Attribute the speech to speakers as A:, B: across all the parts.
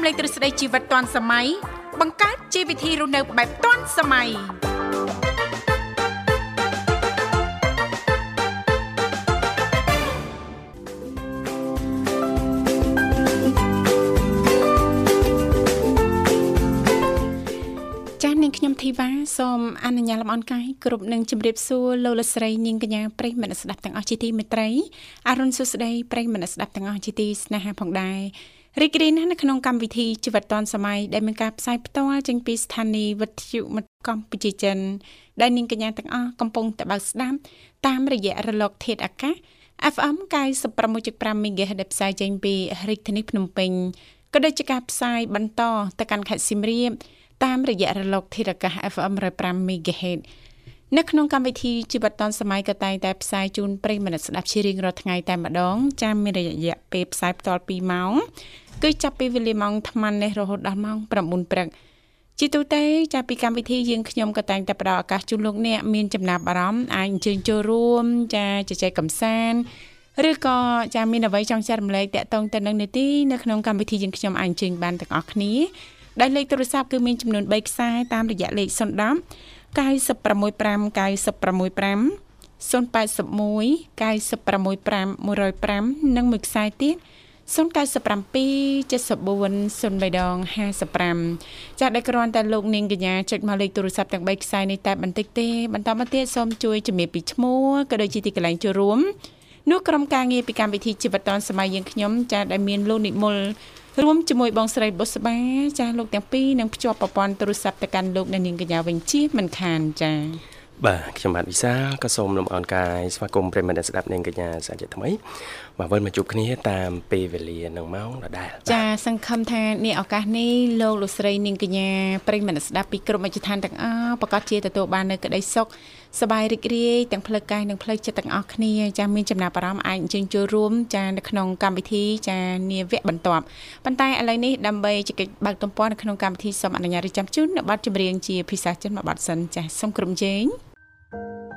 A: មលេងទ្រឹស្ដីជីវិតឌွန်សម័យបង្កើតជីវវិធីរស់នៅបែបឌွန်សម័យចាស់នាងខ្ញុំធីវ៉ាសូមអនុញ្ញាតលំអរកាយគ្រប់នឹងជម្រាបសួរលោកលស្រីនាងកញ្ញាប្រិយមិត្តស្ដាប់ទាំងអស់ជាទីមេត្រីអរុនសុស្ដីប្រិយមិត្តស្ដាប់ទាំងអស់ជាទីស្នេហាផងដែរ រីករាយណាស់នៅក្នុងកម្មវិធីជីវិតឌွန်សម័យដែលមានការផ្សាយផ្ទាល់ចេញពីស្ថានីយ៍វិទ្យុមិត្តកម្ពុជាចិនដែលនាងកញ្ញាទាំងអស់កំពុងតបស្ដាប់តាមរយៈរលក ធាតុអាកាស FM 96.5 MHz ដែលផ្សាយចេញពីរាជធានីភ្នំពេញក៏ដូចជាការផ្សាយបន្តទៅកាន់ខេត្តសៀមរាបតាមរយៈរលកធាតុអាកាស FM 105 MHz នៅក្នុងកម្មវិធីជីវិតឌុនសម័យក៏តែងតែផ្សាយជូនប្រិយមិត្តស្ដាប់ជារៀងរាល់ថ្ងៃតែម្ដងចាំមានរយៈពេលផ្សាយបន្ត2ម៉ោងគឺចាប់ពីវេលាម៉ោង8:00នេះរហូតដល់ម៉ោង9ព្រឹកជាទូទៅចាប់ពីកម្មវិធីយើងខ្ញុំក៏តែងតែផ្ដល់ឱកាសជូនលោកអ្នកមានចំណាប់អារម្មណ៍អាចអញ្ជើញចូលរួមចាជជែកកម្សាន្តឬក៏ចាមានអ្វីចង់ចែករំលែកតាក់ទងទៅនឹងនីតិនៅក្នុងកម្មវិធីយើងខ្ញុំអាចអញ្ជើញបានទាំងអស់គ្នាដែលលេខទូរស័ព្ទគឺមានចំនួន3ខ្សែតាមរយៈលេខ010 965 965 081 965 105និងមួយខ្សែទៀត097 74 03ដង55ចាស់ដែលគ្រាន់តែលោកនាងកញ្ញាចុចមកលេខទូរស័ព្ទទាំង3ខ្សែនេះតែបន្តិចទេបន្តមកទៀតសូមជួយជំរាបពីឈ្មោះក៏ដូចជាទីកន្លែងចូលរួមនោះក្រុមការងារពីកម្មវិធីជីវិតឌុនសម័យយើងខ្ញុំចាស់ដែលមានលោកនិមល រួមជាមួយបងស្រីបុស្បាចាស់លោកទាំងពីរនឹងភ្ជាប់ប្រព័ន្ធទូរស័ព្ទទៅកាន់លោកអ្នកនាងកញ្ញាវិញជាមិនខានចា៎
B: បាទខ្ញុំបាទវិសាលក៏សូមលំអរកាយស្វាគមន៍ប្រិមត្តស្ដាប់នាងកញ្ញាសាជាថ្មីបាទវិលមកជួបគ្នាតាមពេលវេលានឹងម៉ោងដដែល
A: ចាសង្ឃឹមថានេះឱកាសនេះលោកលោកស្រីនាងកញ្ញាប្រិមត្តស្ដាប់ពីគ្រប់មជ្ឈដ្ឋានទាំងអស់ប្រកាសជាទទួលបាននៅក្តីសុខ សบายរីករាយទាំងផ្លូវកាយនិងផ្លូវចិត្តទាំងអស់គ្នាចាមានចំណាប់អារម្មណ៍អាចអញ្ជើញចូលរួមចានៅក្នុងកម្មវិធីចានាវគ្គបន្ទាប់ប៉ុន្តែឥឡូវនេះដើម្បីជែកបើកទំព័រនៅក្នុងកម្មវិធីសូមអនុញ្ញាតរៀបចំជូននៅប័ណ្ណចម្រៀងជាភាសាចិនមួយប័ណ្ណសិនចាសូមក្រុមជេង
C: 在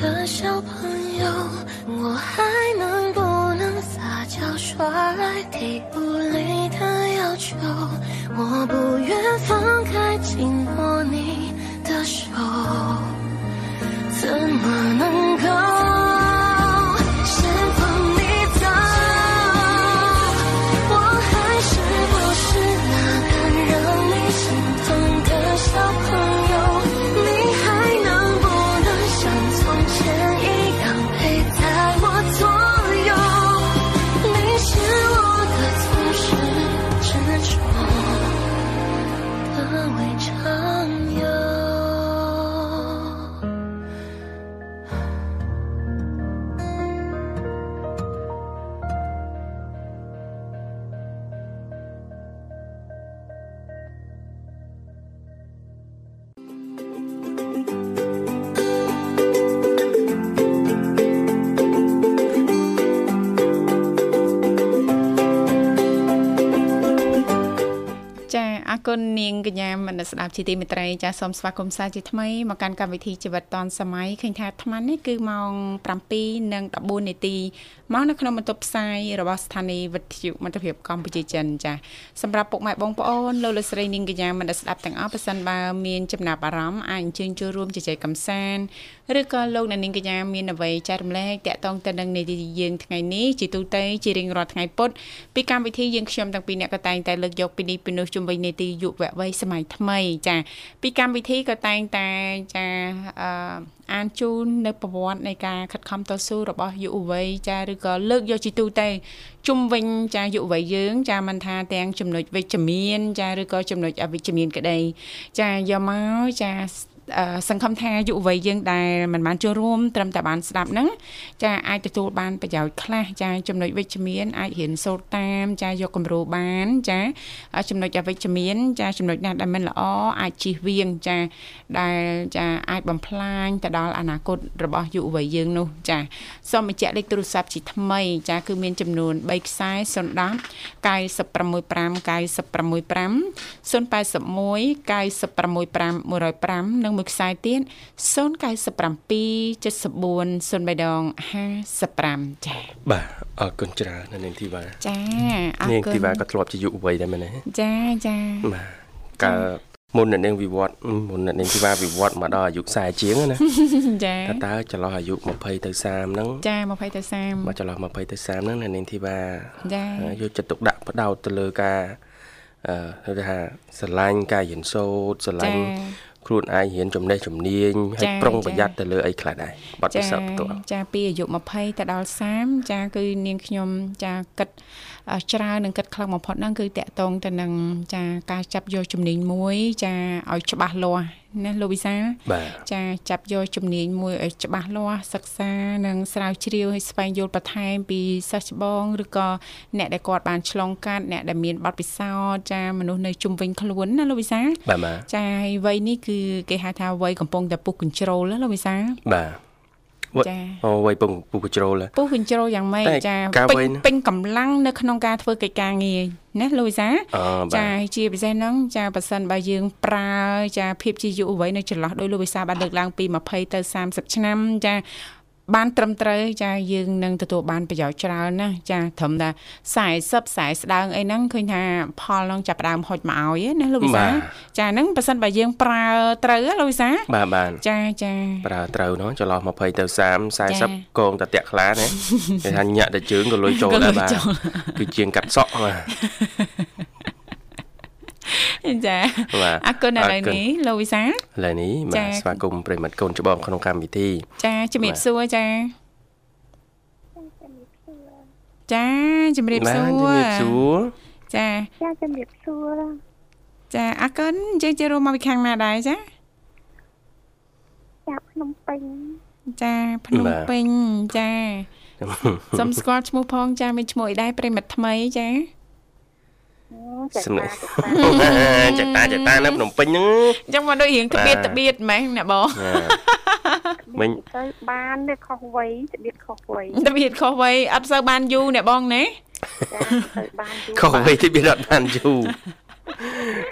C: 的小朋友，我还能不能撒娇耍赖，提无理的要求？我不愿放开紧握你的手，怎么能够？
A: កញ្ញាមនស្ដាប់ជាទីមេត្រីចាសូមស្វាគមន៍សាជាថ្មីមកកាន់កម្មវិធីជីវិតឌွန်សម័យឃើញថាអាត្មានេះគឺម៉ោង7:14នាទីមកនៅក្នុងបន្ទប់ផ្សាយរបស់ស្ថានីយ៍វិទ្យុមិត្តភាពកម្ពុជាចិនចាសម្រាប់ពុកម៉ែបងប្អូនលោកលោកស្រីនាងកញ្ញាមនស្ដាប់ទាំងអស់ប៉ះសិនបើមានចំណាប់អារម្មណ៍អាចអញ្ជើញចូលរួមជជែកកម្សាន្តឬក៏លោកអ្នកនាងកញ្ញាមានអ្វីចែករំលែកតាក់ទងទៅនឹងនីតិយើងថ្ងៃនេះជាទូទៅជារៀងរាល់ថ្ងៃពុធពីកម្មវិធីយើងខ្ញុំទាំងពីរអ្នកក៏តែងតែលើកយកពីនេះពីនោះជុំវិញនីតិយុវវ័យសម័យថ្មី ចា ពីកម្មវិធីក៏តែងតែចាអឺអានជូននៅប្រវត្តិនៃការខិតខំតស៊ូរបស់យុវវ័យចាឬក៏លើកយកជីទូទៅជុំវិញចាយុវវ័យយើង ចាមិនថាទាំងចំណុចវិជ្ជមាន ចាឬក៏ចំណុចអវិជ្ជមានក្តី ចាយកមកចា សង្ឃឹមថាយុវវ័យយើងដែលមិនបានចូលរួមត្រឹមតែបានស្ដាប់ហ្នឹងចាអាចទទួលបានប្រយោជន៍ខ្លះចាចំណុចវិជ្ជមានអាចរៀនសូត្រតាមចាយកគំរូបានចាចំណុចអវិជ្ជមាន ចាចំណុចណាដែលមិនល្អអាចជៀសវាងចាដែលចាអាចបំផ្លាញទៅដល់អនាគតរបស់យុវវ័យយើងនោះចាសូមបញ្ជាក់លេខទូរស័ព្ទជាថ្មី ចាគឺមានចំនួន3ខ្សែ010 965 965 081 965 105និងមួយខ្សែទៀត097 74 03ដង55ចា៎
B: បាទអរគុណច្រើននាងធីវ៉ា
A: ចាអរគុណនា
B: ងធីវ៉ាក៏ធ្លាប់ជាយុវវ័យដែរមែនទេ
A: ចាចា
B: បាទកាលមុននាងវិវត្តមុននាងធីវ៉ាវិវត្តមកដល់អាយុ40ជាងណា
A: ចា
B: តើតើចន្លោះអាយុ20ទៅ30ហ្នឹង
A: ចា20ទៅ30
B: មកចន្លោះ20ទៅ30ហ្នឹងនាងធីវ៉ា
A: ចា
B: យកចិត្តទុកដាក់បដោតទៅលើការអឺគេថាស្រឡាញ់ការរៀនសូត្រស្រឡាញ់ ខ្លួនឯងរៀនចំណេះជំនាញហើយប្រុងប្រយ័ត្នទៅលើអីខ្លះដែរបទពិសោធន៍ផ្ទាល់
A: ចាពីអាយុ20ទៅដល់30ចាគឺនាងខ្ញុំចាគិត ច្រើននឹងគិតខ្លាំងបំផុតហ្នឹងគឺតកតងទៅនឹងចាការចាប់យកជំនាញមួយ ចាឲ្យច្បាស់លាស់ណាលោកវិសាចាចាប់យកជំនាញមួយឲ្យច្បាស់លាស់សិក្សានិងស្រាវជ្រាវឲ្យស្វែងយល់បន្ថែមពីសិស្សច្បងឬក៏អ្នកដែលគាត់បានឆ្លងកាត់អ្នកដែលមានបទពិសោធន៍ចាមនុស្សនៅជុំវិញខ្លួនណាលោកវិសាចាហើយវ័យនេះគឺគេហៅថាវ័យកំពុងតែពុះ control ណាលោកវិសា
B: បាទ ចាអូវ័យពុះពុះកញ្ជ្រោល
A: ពុះកញ្ជ្រោលយ៉ាងម៉េចចាពេញពេញកម្លាំងនៅក្នុងការធ្វើកិច្ចការងារណាលូយសាចាជាពិសេសហ្នឹងចាប៉ះសិនបើយើងប្រើចាភាពជាយុវវ័យនៅចន្លោះដោយលោកវិសាបានលើកឡើងពី20ទៅ30ឆ្នាំចា បានត្រឹមត្រូវចាយើងនឹងទទួលបានប្រយោជន៍ច្រើនណាចាត្រឹមតែ40 40ស្ដើងអីហ្នឹងឃើញថាផលនឹងចាប់ដើមហុចមកឲ្យណាលោកវិសាចាហ្នឹងប៉ះសិនបើយើងប្រើត្រូវលោកវិសា
B: បាទបាទ
A: ចាចា
B: ប្រើត្រូវនោះចន្លោះ20ទៅ30 40កងតាតាក់ខ្លាណាគេថាញាក់តែជើងក៏លុយចូលដែរបាទគឺជាងកាត់សក់បាទ
A: ចាអរគុណឥឡូវនេះលោកវិសាឥ
B: ឡូវនេះបាទស្វាគមន៍ប្រិមិត្តកូនច្បងក្នុងកម្មវិធី
A: ចាជំរាបសួរចាចាជំរាបសួរ
B: ជំរាបសួរ
A: ចា
D: ចាជំរាបសួរ
A: ចាអរគុណយើងជារួមមកពីខាងណាដែរចា
D: ចាភ្នំពេញ
A: ចាភ្នំពេញចាសុំស្គាល់ឈ្មោះផងចាមានឈ្មោះអីដែរប្រិមិត្តថ្មីចា
D: ស្នេហ៍
B: ចតាចតានៅភ្នំពេញហ្នឹង
A: អញ្ចឹងមកដូចរៀងត្បៀតត្បៀតម៉េះអ្នកបង
D: មិញទៅបាននេះខុសវ័យត្បៀតខុសវ័យ
A: ត្បៀតខុសវ័យអត់សូវបានយូរអ្នកបងណា
D: ចាទៅបានយូរ
B: ខុសវ័យត្បៀតអត់បានយូរ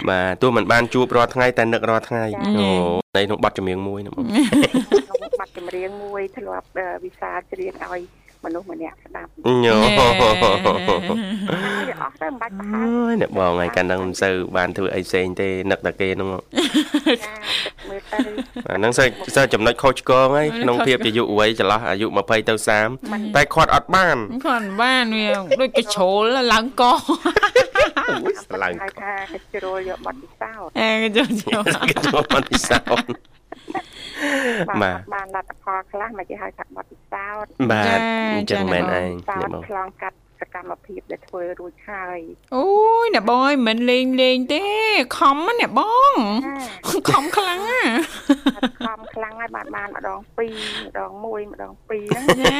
B: បាទទោះមិនបានជួបរាល់ថ្ងៃតែនឹករាល់ថ្ងៃអូនៃក្នុងបទចម្រៀងមួយណាបង
D: ចម្រៀងមួយធ្លាប់វិសាច្រៀងឲ្យ មនុស្សម្នាក់ស្ដាប់
B: ញ៉ូ
D: អស់ទៅមិនបាច់
B: ប្រហែលអូយអ្នកបងឯកាលហ្នឹងមិនសូវបានធ្វើអីផ្សេងទេនឹកតែគេហ្នឹងមើលទៅអាហ្នឹងសើសើចំណុចខុសឆ្គងហើយក្នុងភាពជាយុវវ័យចន្លោះអាយុ20ទៅ30តែគាត់អត់បាន
A: គាត់បានវាដូចកជ្រោលឡើងក
D: អូយឡើងថាកជ្រោលយកបាត់ពិសោធន៍
A: អេកជ្រោល
B: កជ្រោលបាត់ពិសោធន៍
D: បាទបានលទ្ធផលខ្លះមកគេហៅថាបទពិសោធន៍
B: បាទអញ្ចឹងមែនឯង
D: អ្នកបងឆ្លងកាត់សកម្មភាពដែលធ្វើរួចហើយ
A: អូយអ្នកបងអើយមិនលេងលេងទេខំណាអ្នកបងខំខ្លាំងណា
D: ខំខ្លាំងហើយបានបានម្ដង2ម្ដង1ម្ដង2ហ្នឹង
A: ចា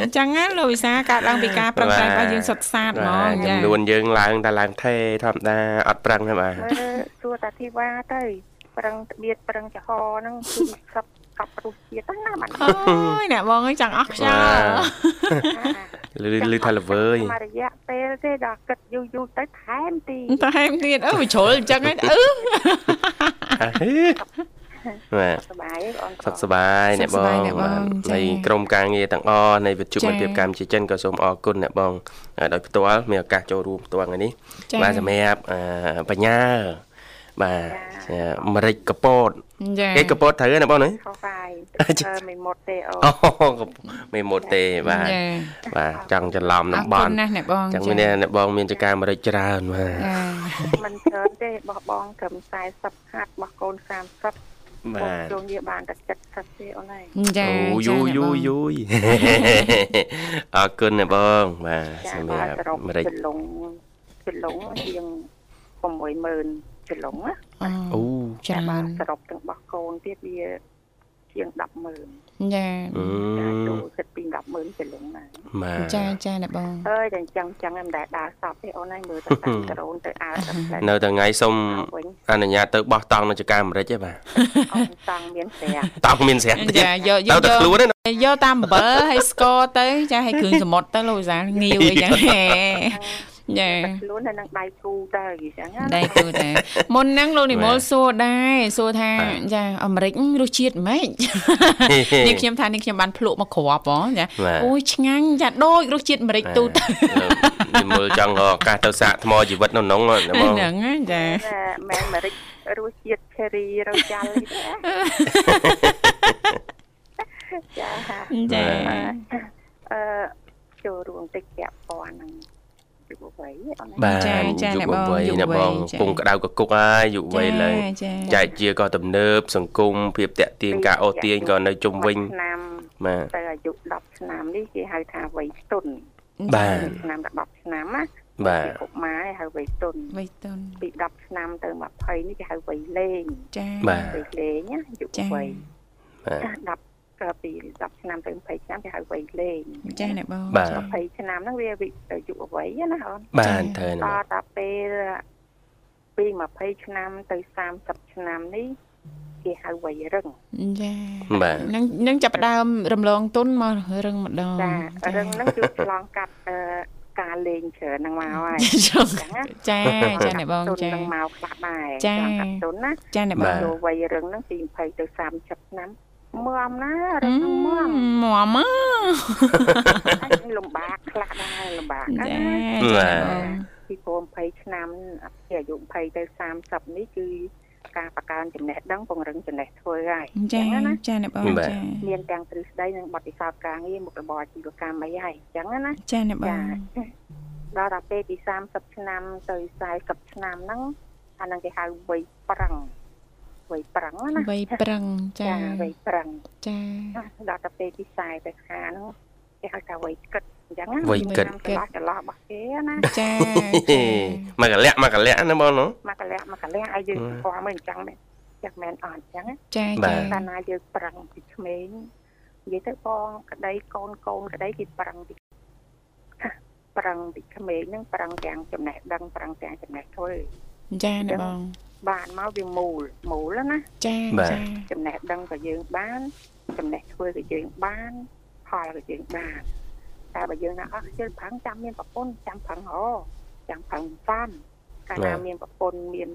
A: អញ្ចឹងណាលោកវិសាកាត់ឡើងពីការប្រឹងប្រែងរបស់យើងសុទ្ធសាធហ្មង
B: ចាចំនួនយើងឡើងតែឡើងថេធម្មតាអត់ប្រឹងទេបាទ
D: សួរតាធីវ៉ាទៅ ប្រឹងត្បៀតប្រឹងចំហហ្នឹងគឺសឹកកប់រសជាតិណាបាន
A: អូយអ្នកបងអើយចង់អស់ខ្យល់
B: លឺលឺថាល្វើយ
D: មករយៈពេលទេដល់គិតយូរយូរទៅថែមទី
A: ថែមទៀតអឺវាជ្រុលអញ្ចឹងហ្នឹងអឺ
B: បាទសុខសบายបងសុខសบายអ្នកបងនៃក្រុមការងារទាំងអស់នៃវិទ្យុមិត្តភាពកម្ពុជាចិនក៏សូមអរគុណអ្នកបងដោយផ្ទាល់មានឱកាសចូលរួមផ្ទាល់ថ្ងៃនេះបាទសម្រាប់បញ្ញា បាទម្រេចកពតគេកពតត្រូវណាបងណា
D: ខុសហើយមិនមុតទេអូ
B: មិនមុតទេបាទបាទចង់ច្រឡំនឹងបង
A: ណាស់អ្នកបង
B: ចឹងមានអ្នកបងមានចការម្រេចច្រើនបាទ
D: មិនច្រើនទេបោះបងត្រឹម40ហាត់បោះកូន30
B: បាទ
D: ចូលងារបានតែ70ទេអូនហើយ
A: ចា
B: អូយូយូយូយអរគុណណាបងបាទ
D: សម្រាប់ម្រេចចលងចលងជាង60000 ចលងណា
B: អូ
A: ច្រើន
D: សរុបទាំងបោះកូនទៀតវាជាង
A: 100,000ចា
D: ចូលគិតពី100,000ចលងណា
A: ចាចាអ្នកបង
D: អើយតែអញ្ចឹងអញ្ចឹងមិនដែលដើរសពទេអូនហើយមើលទៅតាមដ្រូនទៅអើ
B: នៅតែថ្ងៃសុំអនុញ្ញាតទៅបោះតង់នៅចការអាមេរិកទេបាទ
D: អូនតង់មានស្រា
B: តង់មានស្រា
A: ចាយកយកទៅខ្លួនយកតាមអំបិលហើយស្ករទៅចាឲ្យគ្រឿងសមុទ្រទៅលោកវិសាលងាវអីចឹង
D: ចាខ្លួននៅនឹងដៃគូទៅអញ្ចឹង
A: ដៃគូតែមុនហ្នឹងលោកនិមលសួរដែរសួរថាចាអាមេរិករសជាតិម៉េចនេះខ្ញុំថានេះខ្ញុំបានភ្លក់មកគ្រាប់ហ៎ចាអូយឆ្ងាញ់ចាដូចរសជាតិអាមេរិកទូទៅ
B: និមលចង់ឱកាសទៅសាកថ្មជីវិតនៅក្នុង
A: ហ្នឹងចា
D: មែនអាមេរិករសជាតិ cherry រយ៉ាល់ចា
A: ចា
D: អឺចូលរួមតិចពាក់ព័ន្ធនឹង យុវវ័យ
B: បាទយុវវ័យណាបងពងក្តៅកគុកហើយយុវវ័យឡើងចែកជាក៏ទំនើប សង្គមភាពតាក់ទាញការអូសទាញក៏នៅជុំវិញ
D: ឆ្នាំ
B: បាទ
D: ទៅអាយុ10ឆ្នាំនេះគេហៅថាវ័យស្ទុន
B: បាទ
D: ឆ្នាំ10ឆ្នាំណា
B: បាទ
D: កុមារហៅវ័យស្ទុន
A: វ័យស្ទុន
D: ពី10ឆ្នាំទៅ20នេះគេហៅវ័យលេង
A: ចា
B: វ័
D: យលេងណាយុវវ័យបាទ10ក៏ ពី10ឆ្នាំទៅ20ឆ្នាំគេហៅវ័យលេង
A: ចាអ្នកបង
D: 20ឆ្នាំហ្នឹងវាយុវវ័យណាអូន
B: បាទត្រូវ
D: ណាដល់តែពេលពី20ឆ្នាំទៅ30ឆ្នាំនេះគេហៅវ័យរឹង
A: ចា
B: បាទ
A: នឹងនឹងចាប់ដើមរំលងទុនមករឹងម្ដង
D: ចារឹងហ្នឹងគឺឆ្លងកាត់អឺការលេងច្រើនហ្នឹងមកហើយ
A: ចាចាអ្នកបងចា
D: នឹងមកខ្លះដែរ
A: ចាកាត់
D: ទុនណា
A: ចាអ្នកបង
D: វ័យរឹងហ្នឹងពី20ទៅ30ឆ្នាំ មមណារឹងមម
A: មម
D: លំបាកខ្លះដែរលំបាក
A: ណា
D: ពីព្រោះ20ឆ្នាំពីអាយុ20ទៅ30នេះគឺការបង្កើនចំណេះដឹងពង្រឹងចំណេះធ្វើហើយ
A: ចាណាចាអ្នកបងចា
D: មានទាំងទ្រឹស្ដីនិងបទពិសោធន៍ការងារមុខរបរអាជីវកម្មអីហើយអញ្ចឹងណា
A: ចាអ្នកបង
D: ដល់ដល់ពេលពី30ឆ្នាំទៅ40ឆ្នាំហ្នឹងអានឹងគេហៅវ័យប្រឹង វ័យប្រឹងណា
A: វ័យប្រឹងចា
D: វ័យប្រឹង
A: ចា
D: ដល់ទៅពេលពី40ទៅខាហ្នឹងគេហៅថាវ័យគិតអញ្ចឹងណា
B: វ័យគិត
D: ចន្លោះចន្លោះរបស់គេណា
A: ចា
B: មកកលៈមកកលៈណាបងណា
D: មកកលៈមកកលៈឲ្យយើងស្គាល់មើលអញ្ចឹងមែនចាក់មែនអត់អញ្ចឹង
A: ចា
B: ចា
D: កាលណាយើងប្រឹងពីក្មេងនិយាយទៅបងក្តីកូនកូនក្តីគេប្រឹងពីប្រឹងពីក្មេងហ្នឹងប្រឹងទាំងចំណេះដឹងប្រឹងទាំងចំណេះធ្វើ
A: ចាណាបង
D: បានមកវាមូលមូលណា
A: ចាចា
D: ចំណេះដឹងក៏យើងបាន ចំណេះធ្វើក៏យើងបានផលក៏យើងបានតែបើយើងណាអស់ជិលប្រឹងចាំមានប្រពន្ធចាំប្រឹងហោចាំប្រឹងបានកាលណាមានប្រពន្ធមាន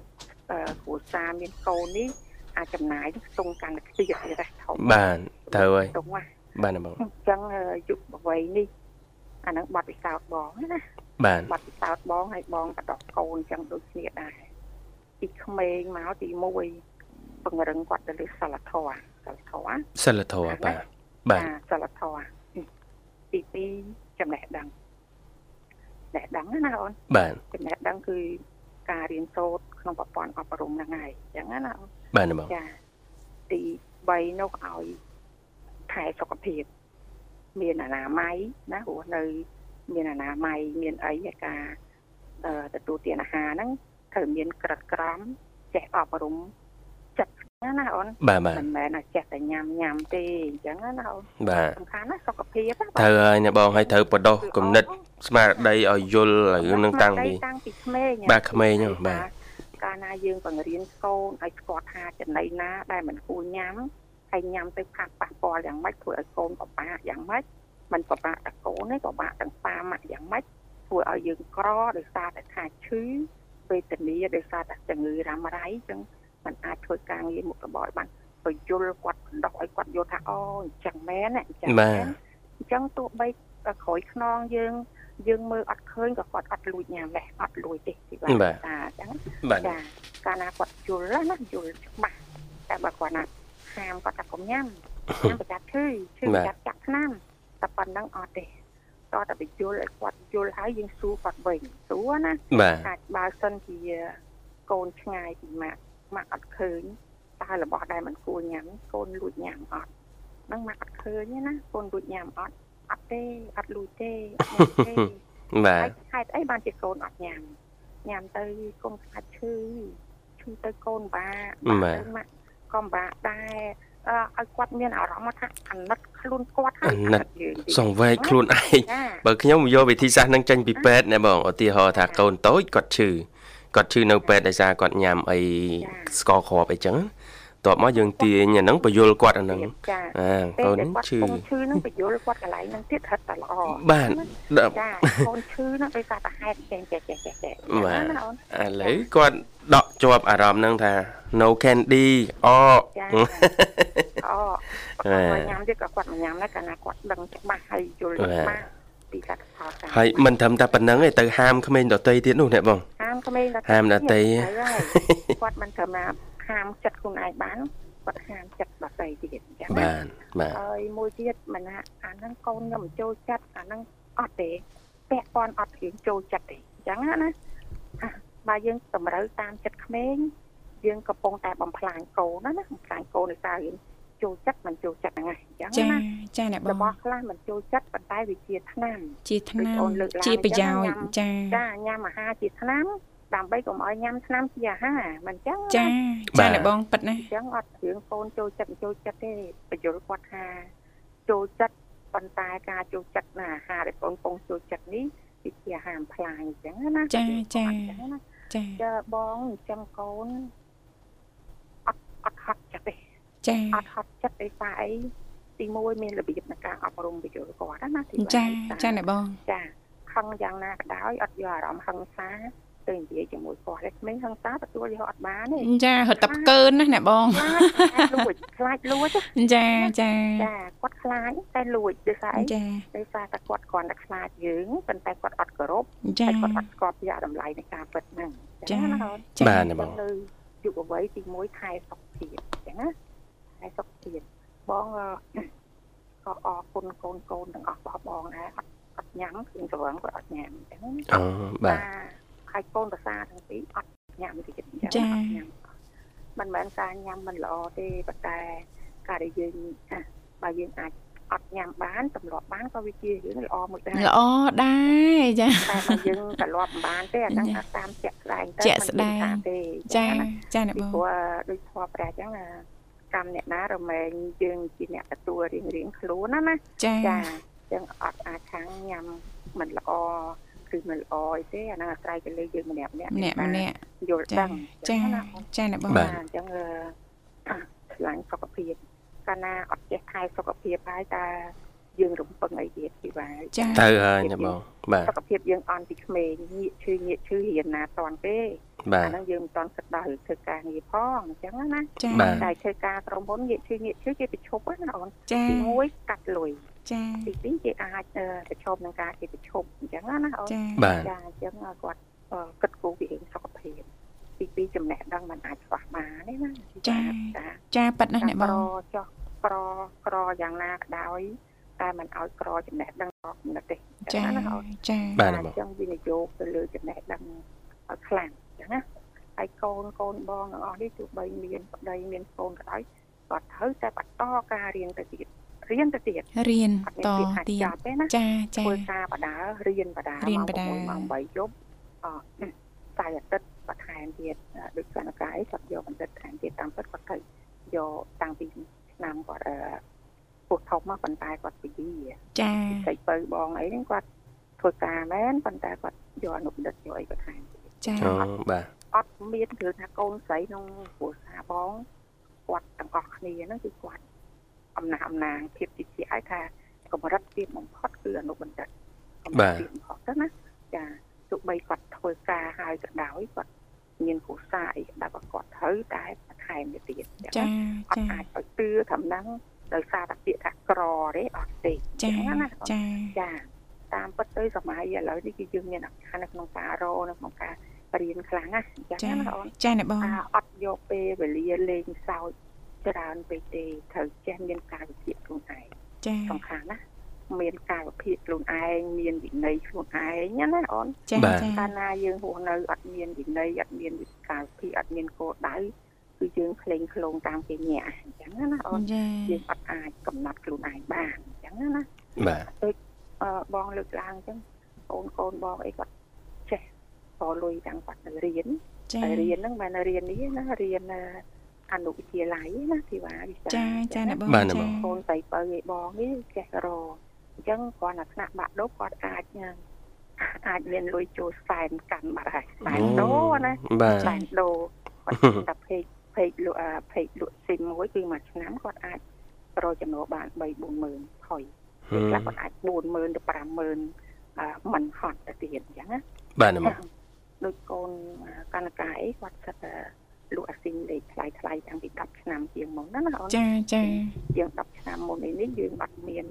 D: គ្រួសារមានកូននេះអាចចំណាយខ្ទង់កាន់តែខ្ទៀតទៀតដែរធំ
B: បាទត្រូវហើយខ្ទង់ហ่ะបាទបង
D: អញ្ចឹងយុវវ័យនេះអានឹងបាត់ពិសោធន៍បងណា
B: បាទ
D: បាត់ពិសោធន៍បងហើយបងបដកកូនអញ្ចឹងដូចគ្នាដែរ ពីក្មេងមកទី1ពង្រឹងគាត់ទៅលើសិលធម៌សិលធម៌
B: សិលធម៌បាទ
D: បាទសិលធម៌ទី2ចំណេះដឹងចំណេះដឹងណាអូន
B: បាទ
D: ចំណេះដឹងគឺការរៀនសូត្រក្នុងប្រព័ន្ធអប់រំហ្នឹងហើយអញ្ចឹងណាអូន
B: បាទបង
D: ចាទី3នោះឲ្យថែសុខភាព មានអនាម័យណាព្រោះនៅ មានអនាម័យមានអីឯការទទួលទានអាហារហ្នឹង ត្រូវមានក្រិតក្រមចេះអប់រំចិត្តណាអូន
B: បាទបាទ
D: មិនមែនចេះតែញ៉ាំញ៉ាំទេអញ្ចឹងណាអូន
B: បាទ
D: សំខាន់ណាសុខភាព
B: ត្រូវហើយអ្នកបងឲ្យត្រូវបដោះគំនិត ស្មារតីឲ្យយល់រឿងនឹងតាំងពី
D: តាំងពីក្មេង
B: បាទក្មេងហ្នឹងបាទ
D: កាលណាយើងបង្រៀនកូនឲ្យស្គាល់ថាចំណីណាដែលមិនគួរញ៉ាំហើយញ៉ាំទៅខាត់ប៉ះពាល់យ៉ាងម៉េចធ្វើឲ្យកូនពិបាកយ៉ាងម៉េចมันពិបាកតែកូនទេពិបាកទាំងប៉ាម៉ាក់យ៉ាងម៉េចធ្វើឲ្យយើងក្រដោយសារតែថាឈឺវេ ទនាដោយសារតែជំងឺរ៉ាំរ៉ៃអញ្ចឹងมันអាចធ្វើការងារមុខរបរបានទៅយល់គាត់បណ្ដោះឲ្យគាត់យល់ថាអូអញ្ចឹងមែនអញ្ចឹងមែនអញ្ចឹងទោះបីក្រោយខ្នងយើងយើងមើលអត់ឃើញក៏គាត់អត់លួចញ៉ាំដែរអត់លួចទេ
B: ពីបាទ
D: តាអញ្ចឹង
B: ចា
D: កាលណាគាត់យល់ណាយល់ច្បាស់តែបើគាត់ណាហាមគាត់ថាកុំញ៉ាំញ៉ាំប្រចាំឈឺឈឺប្រចាំចាក់ថ្នាំតែប៉ុណ្ណឹងអត់ទេ តតែបញ្យល់ឲ្យគាត់យល់ហើយយើងសួរគាត់វិញសួរណា
B: អាច
D: បើសិនជាកូនឆ្ងាយពីម៉ាក់ម៉ាក់អត់ឃើញតើរបស់ដែលមិនគួរញ៉ាំកូនលួចញ៉ាំអត់នឹងម៉ាក់អត់ឃើញណាកូនលួចញ៉ាំអត់អត់ទេអត់លួចទេ
B: ទេបាទ
D: ហេតុអីបានជាកូនអត់ញ៉ាំញ៉ាំទៅកូនខ្លាចឈឺឈឺទៅកូនបា
B: បាទ
D: ម៉ាក់ក៏បាដែរ ឲ្យគាត់មានអារម្មណ៍ថាអាណិតខ្លួនគាត់ហើយ
B: អាណិតសង្វេគខ្លួនឯងបើខ្ញុំយកវិធីសាស្ត្រនឹងចេញពីពេទ្យណាបងឧទាហរណ៍ថាកូនតូចគាត់ឈឺគាត់ឈឺនៅពេទ្យដោយសារគាត់ញ៉ាំអីស្ករគ្រាប់អីចឹង តបមកយើងទាញអាហ្នឹងបញ្យលគាត់អាហ្នឹង
D: អា
B: កូនឈឺ
D: ឈឺហ្នឹងបញ្យលគាត់កន្លែងហ្នឹងទៀតហិតតែល្អ
B: បាទ
D: ចាកូនឈឺហ្នឹងដោយសារតែហេតុចេះចេះចេះចេះ
B: បាទឥឡូវគាត់ដកជាប់អារម្មណ៍ហ្នឹងថា no candy អ
D: អូគាត់ញ៉ាំទៀតក៏គាត់មិនញ៉ាំដែរកាលណាគាត់ដឹងច្បាស់ហើយយល់ច្បាស់ពីកសិផល
B: ហើយមិនត្រឹមតែប៉ុណ្្នឹងទេទៅហាមក្មេងដតីទៀតនោះអ្នកបង
D: ហាមក្មេងដតី
B: ហាមដតី
D: គាត់មិនត្រឹមថា ហាមចិត្តខ្លួនឯងបានគាត់ហាមចិត្តដតីទៀតអញ្ចឹង
B: បាទបាទ
D: ហើយមួយទៀតមិនថាអាហ្នឹងកូនខ្ញុំចូលចិត្តអាហ្នឹងអត់ទេពាក់ព័ន្ធអត់រៀងចូលចិត្តទេអញ្ចឹងណាបើយើងតម្រូវតាមចិត្តក្មេងយើងកំពុងតែបំផ្លាញកូនណាបំផ្លាញកូនដោយសារយើងចូលចិត្តមិនចូលចិត្តហ្នឹងហើយអញ្ចឹងណា
A: ចាអ្នកបង
D: របស់ខ្លះមិនចូលចិត្តប៉ុន្តែវាជាថ្នាំ
A: ជាថ្នាំជាប្រយោជន៍ចា
D: ចាញ៉ាំអាហារជាថ្នាំ ដើម្បីកុំឲ្យញ៉ាំថ្នាំជាអាហារមិនអញ្ចឹង
A: ចាចាអ្នកបងប៉ិតណា
D: អញ្ចឹងអត់រឿងកូនចូលចិត្តចូលចិត្តទេបញ្យល់គាត់ថាចូលចិត្តប៉ុន្តែការចូលចិត្តណាអាហារដែលកូនពងចូលចិត្តនេះវាជាអាហារផ្លាញអញ្ចឹងណា
A: ចាចា
D: ចាចាបងចាំកូនអត់អត់ហត់ចិត្តទេ
A: ចា
D: អត់ហត់ចិត្តទេតែអីទី1មានរបៀបនៃការអប់រំបញ្យល់គាត់ណាទី
A: ចាចាអ្នកបង
D: ចាខឹងយ៉ាងណាក៏ដោយអត់យកអារម្មណ៍ហឹង្សា ទៅនិយាយជាមួយគាត់តែក្មេងហឹង្សាទទួលយកអត់បានទេ
A: ចារត់តែកើនណាអ្នកបង
D: លួចខ្លាចលួច
A: ចាចា
D: ចាគាត់ខ្លាចតែលួចដោយសារអីដោយសារតែគាត់គ្រាន់តែខ្លាចយើងប៉ុន្តែគាត់អត់គោរព
A: ចា
D: គាត់អត់ស្គាល់ពីតម្លៃនៃការពិតហ្នឹង
A: ចាណា
B: បាទបង
D: នៅយុវវ័យទី1ខែសុខភាពអញ្ចឹងណាខែសុខភាពបងក៏អរគុណកូនកូនទាំងអស់របស់បងដែរអត់អត់ញ៉ាំគឺស្រវឹងគាត់អត់ញ៉ាំអញ្ចឹង
B: អូបាទ
D: ហើយកូនប្រសាទាំងពីរអត់ញ៉ាំទៀតអញ្ចឹង
A: ចា
D: មិនមែនការញ៉ាំមិនល្អទេប៉ុន្តែការដែលយើងបើយើងអាចអត់ញ៉ាំបានទម្លាប់បានក៏វាជារឿងល្អមួយដែរ
A: ល្អដែរចា
D: តែបើយើងទម្លាប់មិនបានទេអាហ្នឹងតាមជាក់ស្ដែង
A: ទៅជាក់ស្ដែងទេចាចាអ្នកបង
D: ព្រោះដូចធម៌ព្រះអញ្ចឹងកម្មអ្នកណារមែងយើងជាអ្នកទទួលរៀងរៀងខ្លួនណាណា
A: ចា
D: អញ្ចឹងអត់អាចខាងញ៉ាំមិនល្អ គឺមិនល្អអីទេអាហ្នឹងអាស្រ័យទៅលើយើងម្នាក់ម្នាក់
A: ម្នាក់ម្នាក់
D: យល់ដឹង
A: ចាចាអ្នកបង
D: អញ្ចឹងឆ្លាញ់សុខភាពកាលណាអត់ចេះថែសុខភាពហើយតើយើងរំពឹងអីទៀតពីបាទ
A: ចា
B: ទៅហើយណាបងបាទ
D: សុខភាពយើងអន់ពីក្មេងងាកឈឺងាកឈឺរៀនណាតន់ទេ
B: អា
D: ហ្នឹងយើងមិនទាន់គិតដល់ធ្វើការងារផងអញ្ចឹងណា
A: ចា
D: តែធ្វើការក្រុមហ៊ុនងាកឈឺងាកឈឺគេប្រឈប់ណាអូន
A: ចាទី
D: 1កាត់លុយ
A: ចា
D: ទី2គេអាចប្រឈប់នឹងការគេប្រឈប់អញ្ចឹងណាអូន
A: ចា
D: ចាអញ្ចឹងគាត់គិតគូរពីរឿងសុខភាពទី2ចំណេះដឹងมันអាចខ្វះបានទេណា
A: ចាចាប៉ិតណាស់អ្នកបង
D: ចោះក្រក្រយ៉ាងណាក៏ដោយតែมันឲ្យក្រចំណេះដឹងរបស់គំនិតទេ
A: ចាចា
B: បាទអ
D: ញ្ចឹងវិនិយោគទៅលើចំណេះដឹងឲ្យខ្លាំងអញ្ចឹងណាហើយកូនកូនបងទាំងអស់នេះទោះបីមានប្តីមានកូនក៏ដោយគាត់ត្រូវតែបន្តការរៀនទៅទៀត រៀនទៅទៀត
A: រៀនតទៀតចាចាធ្វើ
D: ការបដារៀនបដា
A: រៀនបដា
D: ម៉ោង8យប់អតែអាទិត្យបន្ថែមទៀតដូចសនកាយគាត់យកបន្តិចថែមទៀតតាមពិតគាត់ទៅយកតាំងពីឆ្នាំគាត់ពោះធំមកប៉ុន្តែគាត់ពី
A: ចា
D: ស្អីបើបងអីហ្នឹងគាត់ធ្វើការមែនប៉ុន្តែគាត់យកអនុបណ្ឌិតយកអីបន្ថែម
A: ចា
B: បាទ
D: អត់មានគឺថាកូនស្រីក្នុងគ្រួសារបងគាត់ទាំងអស់គ្នាហ្នឹងគឺគាត់ អំណាចអំណាងភាពជាជាឲ្យថាកម្រិតទៀតបំផុតគឺអនុបណ្ឌិត
B: កម្រិតទៀត
D: បំផុតទៅណាចាទោះបីគាត់ធ្វើការហើយក៏ដោយគាត់មានគ្រួសារអីដែលគាត់ត្រូវតែបន្ថែមទៀត
A: ចាចាអ
D: ត់អាចឲ្យទឿត្រឹមហ្នឹងដោយសារតែពាក្យថាក្រទេអត់ទេ
A: ចាណាចា
D: ចាតាមពិតទៅសម័យឥឡូវនេះគឺយើងមានឱកាសនៅក្នុងការរនៅក្នុងការរៀនខ្លាំងណាអញ្ចឹងណាអូន
A: ចាអ្នកបង
D: អត់យកពេលវេលាលេងសើច ច្រើនពេកទេត្រូវចេះមានការវិភាគខ្លួនឯង
A: ចា
D: សំខាន់ណាមានការវិភាគខ្លួនឯងមានវិន័យខ្លួនឯងណាអូន
A: ចា
D: ចាកាលណាយើងរស់នៅអត់មានវិន័យអត់មានវិការវិភាគអត់មានគោលដៅគឺយើងក្លែងក្លងតាមគេញាក់អញ្ចឹងណាអូនយើងអត់អាចកំណត់ខ្លួនឯងបានអញ្ចឹងណា
B: បាទ
D: ដូចបងលើកឡើងអញ្ចឹងកូនកូនបងអីគាត់ចេះតលុយទាំងគាត់ទៅរៀន
A: តែ
D: រៀនហ្នឹងមិនរៀននេះណារៀន អនុវិទ្យាល័យណាធីវ៉ាវិសា
A: ចាចាអ្នកបង
B: ចា
D: កូនស្រីបើឯបងនេះចេះរអញ្ចឹងគាត់អាថ្នាក់បាក់ដប់គាត់អាចអាចមានលុយចូលសែនកាន់បាត់ហើយសែនដូណាសែនដូគាត់តែពេកពេកលក់ពេកលក់ស៊ីមមួយគឺមួយឆ្នាំគាត់អាចរកចំណូលបាន3 40000ថយខ្លះគាត់អាច40000ទៅ50000មិនហត់ទៅទៀតអញ្ចឹងណា
B: បាទណា
D: ដូចកូនកណ្ណកាអីគាត់សិតតែ លក់អាស៊ីងលេខថ្លៃថ្លៃតាំងពី10ឆ្នាំជាងមុនណាណាអូន
A: ចាចា
D: ជាង10ឆ្នាំមុននេះយើងអត់មាន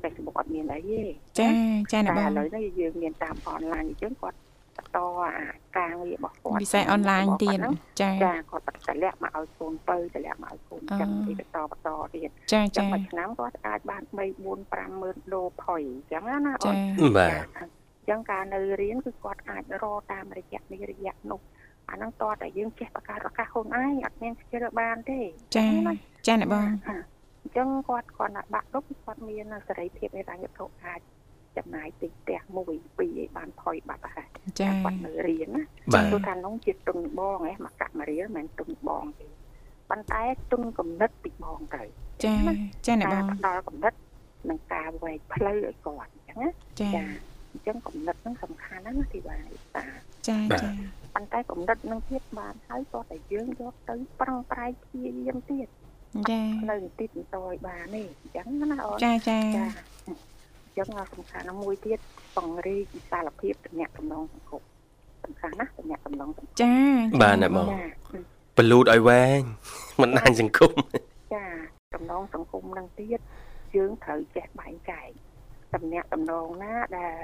D: Facebook អត់មានអីទេ
A: ចាចាណាបងឥ
D: ឡូវនេះយើងមានតាមអនឡាញអញ្ចឹងគាត់បន្តអាការងាររបស់គាត់
A: វិស័យអនឡាញទៀតចា
D: ចាគាត់តម្លាក់មកឲ្យកូនបើតម្លាក់មកឲ្យកូនចឹងទីបន្តបន្តទៀត
A: ចាចា
D: មួយឆ្នាំគាត់អាចបាន3 4 5ម៉ឺនដុល្លារផុយអញ្ចឹងណាអូន
B: បាទ
D: អញ្ចឹងការនៅរៀនគឺគាត់អាចរកតាមរយៈនេះរយៈនោះ អាហ្នឹងតតែយើងចេះបកការឱកាសខ្លួនឯងអត់មានស្គាល់បានទេ
A: ចាចាអ្នកបង
D: អញ្ចឹងគាត់គាត់ណាបាក់ទុកគាត់មានសេរីភាពនៃរញ្ញវត្ថុអាចចំណាយទិញផ្ទះមួយពីរឲ្យបានផុយបាត់ហើយ
B: ចា
D: គាត់នៅរៀនណា
B: ទោះ
D: ថានោះជាទុនបងឯងមកកាក់មករៀលមិនទុនបងទេប៉ុន្តែទុនកំណត់ពីបងទៅ
A: ចាចាអ្នកបង
D: ដល់កំណត់នឹងការវែកផ្លូវឲ្យគាត់អញ្ចឹងណា
A: ចា
D: អញ្ចឹងកំណត់ហ្នឹងសំខាន់ណាស់ទីបាទតា
A: ចាចា
D: ប៉ុន្តែកំណត់នឹងទៀតបានហើយក៏តែយើងយកទៅប្រឹងប្រែងព្យាយាមទៀត
A: ចា
D: នៅទីបន្តឲ្យបានទេអញ្ចឹងណាអូន
A: ចាចា
D: ចាអញ្ចឹងសំខាន់ណាមួយទៀតពង្រីកវិសាលភាពទំនាក់ទំនងសង្គមសំខាន់ណាទំនាក់ទំនងសង្គម
A: ចា
B: បាទណាបងបលូតឲ្យវែងមិនដាច់សង្គម
D: ចាទំនងសង្គមនឹងទៀតយើងត្រូវចេះបែងចែកតំណាក់តំណងណាដែល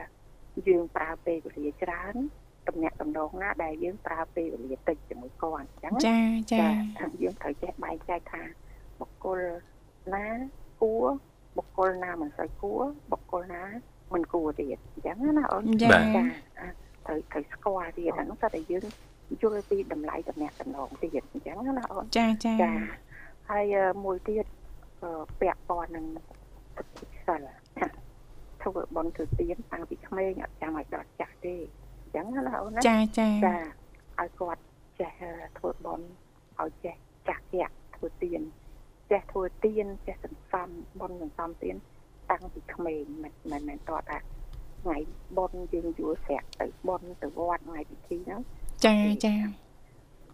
D: យើងប្រើពេលវេលាច្រើន តំណាក់តំណងណាដែលយើងប្រើពេលវេលាតិចជាមួយគាត់អញ្ចឹង
A: ចាចា
D: យើងត្រូវចេះបែងចែកថាបុគ្គលណាគួរបុគ្គលណាមិនសូវគួរបុគ្គលណាមិនគួរទៀតអញ្ចឹងណាអូន
A: ចា
D: ត្រូវត្រូវស្គាល់ទៀតអានោះតែយើងយល់ពីតម្លៃតំណាក់តំណងទៀតអញ្ចឹងណាអូន
A: ចាចា
D: ចាហើយមួយទៀតពាក់ព័ន្ធនឹងទឹកសិលធ្វើបន់ធ្វើទៀនតាំងពីក្មេងអត់ចាំឲ្យដល់ចាស់ទេអញ្ចឹងណាអូនណា
A: ចាចា
D: ចាឲ្យគាត់ចេះធ្វើបន់ឲ្យចេះចាស់ចាក់ធ្វើទៀនចេះធ្វើទៀនចេះសន្សំបន់សន្សំទៀនតាំងពីក្មេងមិនមិនមែនតថាថ្ងៃបន់យើងយល់ស្រាក់ទៅបន់ទៅវត្តថ្ងៃពិធីហ្នឹង
A: ចាចា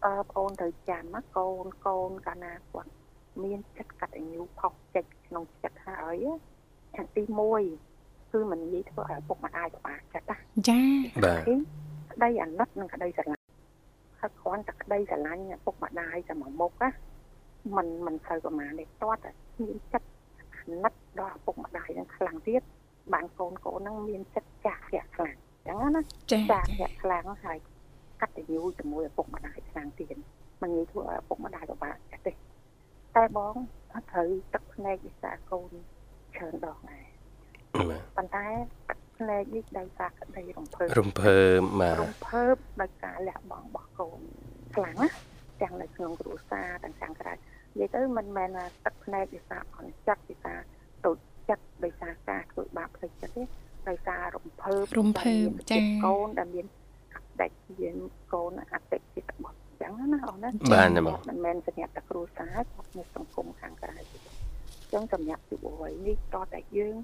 D: អឺបងទៅចាំណាកូនកូនកាលណាគាត់មានចិត្តកតញ្ញូផុសចិត្តក្នុងចិត្តហើយអាទី1 គឺមិននិយាយធ្វើឲ្យឪពុកម្ដាយពិបាកចិត្តណា
A: ចា
B: បាទ
D: ក្តីអាណិតនិងក្តីស្រឡាញ់ហ ហើយគ្រាន់តែក្តីស្រឡាញ់ពុកម្ដាយតែមួយមុខណាมันมันសូវប្រមាណទេតោះតែមានចិត្តអាណិតដល់ពុកម្ដាយនឹងខ្លាំងទៀតបានកូនកូននឹងមានចិត្តចាស់ខ្លាំងខ្លាំងអញ្ចឹងណា
A: ចា
D: ចាស់ខ្លាំងហើយកតញ្ញូជាមួយឪពុកម្ដាយខ្លាំងទៀតមិនងាយធ្វើឲ្យឪពុកម្ដាយពិបាកទេតែបងអត់ត្រូវទឹកភ្នែកវិសាកូនច្រើនដងដែរ ប៉ុន្តែទឹកភ្នែកនេះដោយសារក្តីរំភើប
B: រំភើបបាទ
D: រំភើបដោយការលះបង់របស់កូនខ្លាំងណាទាំងនៅក្នុងគ្រួសារទាំងខាងក្រៅនិយាយទៅមិនមែនទឹកភ្នែកវិសាអន់ចិត្តវិសាតូចចិត្តដោយសារការធ្វើបាបផ្លូវចិត្តទេដោយសាររំភើប
A: រំភើបចា
D: កូនដែលមានតែជាកូនអតិថិរបស់ចឹងណាអូនណា
B: បាទ
D: មិនមែនសម្រាប់តែគ្រួសារគាត់នៅសង្គមខាងក្រៅទេចឹងសម្រាប់យុវវ័យនេះតតែយើង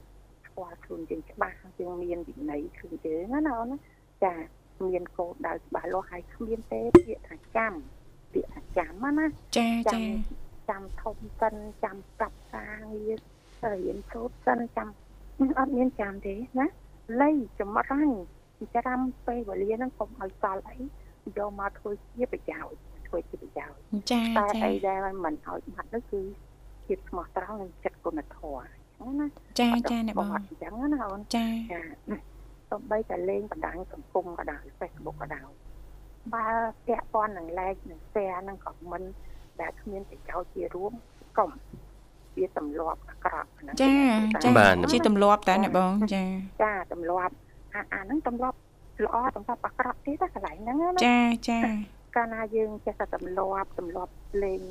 D: ស្គាល់ខ្លួនយើងច្បាស់យើងមានវិន័យខ្លួនយើងណាអូនណាចាមានកោដៅច្បាស់លាស់ហើយគ្មានទេពាក្យថាចាំពាក្យថាចាំណា
A: ចាចា
D: ចាំធំសិនចាំប្រាប់ការងាររៀនសូត្រសិនចាំអត់មានចាំទេណាលៃចម្រាំងច្រាំពេលវេលាហ្នឹងកុំឲ្យសល់អីយកមកធ្វើជាប្រយោជន៍ធ្វើជាប្រយោជន៍
A: ចា
D: តែអីដែលមិនឲ្យបាត់នោះគឺភាពស្មោះត្រង់និងចិត្តគុណធម៌ ណា
A: ចាចាអ្នកបង
D: អញ្ចឹងណាអូន
A: ចា
D: ចាទៅបីតែលេងបណ្ដាញសង្គមក៏ដោយ Facebook ក៏ដោយបើពាក់ព័ន្ធនឹង like និង share និង comment ដែលគ្មានប្រយោជន៍ជារួមកុំវាទម្លាប់អាក្រក់
A: ហ្នឹងចាចាជាទម្លាប់តែអ្នកបងចា
D: ចាទម្លាប់អាអាហ្នឹងទម្លាប់ល្អទម្លាប់អាក្រក់ទៀតកន្លែងហ្នឹងណា
A: ចាចា
D: កាលណាយើងចេះតែទម្លាប់ទម្លាប់លេង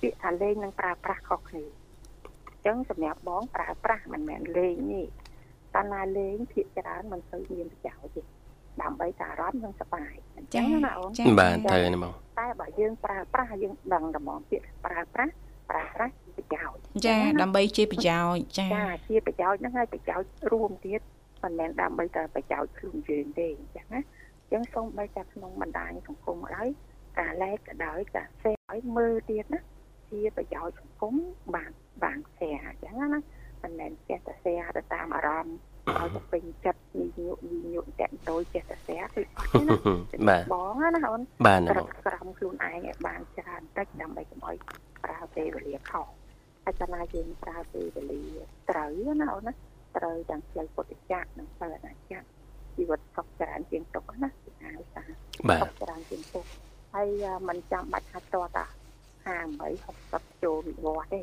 D: ពាក្យថាលេងនឹងប្រើប្រាស់ខុសគ្នាអញ្ចឹងសម្រាប់បងប្រើប្រាស់មិនមែនលេងទេកាលណាលេងភាកច្រើនមិនសូវមានប្រយោជន៍ទេដើម្បីតែអារម្មណ៍នឹងសប្បាយអញ្ចឹងណាអូន
B: បាទត្រូវណាបង
D: តែបើយើងប្រើប្រាស់យើងដឹងតែហ្មងពាក្យប្រើប្រាស់ប្រើប្រាស់ប្រយោជន៍
A: ចាដើម្បីជាប្រយោជន៍ចា
D: ចាជាប្រយោជន៍ហ្នឹងហើយប្រយោជន៍រួមទៀតមិនមែនដើម្បីតែប្រយោជន៍ខ្លួនយើងទេអញ្ចឹងណាអញ្ចឹងសូមបីតែក្នុងបណ្ដាញសង្គមហើយការឡែកក៏ដោយការសេឲ្យមើលទៀតណាជាប្រយោជន៍សង្គមបាន បាំងផ្ទះអញ្ចឹងណាមិនមែនផ្ទះតែផ្ទះទៅតាមអារម្មណ៍ឲ្យទៅពេញចិត្តញញក់ញញក់តាក់តូចចេះតែផ្ទះគឺអត់ទេណា
B: បាទ
D: បងណាអូន
B: បាទ
D: ក្រំខ្លួនឯងឲ្យបានច្រើនតិចដើម្បីកុំឲ្យប្រើពេលវេលាខុសហើយចំណាយយើងប្រើពេលវេលាត្រូវណាអូនណាត្រូវទាំងផ្លូវពុទ្ធចក្រនិងផ្លូវអរិយជីវិតសុខច្រើនជាងទុក្ខណាពីណាសា
B: បាទ
D: ច្រើនជាងទុក្ខហើយមិនចាំបាច់ថាតតអា58 60ចូលវិវត្តទេ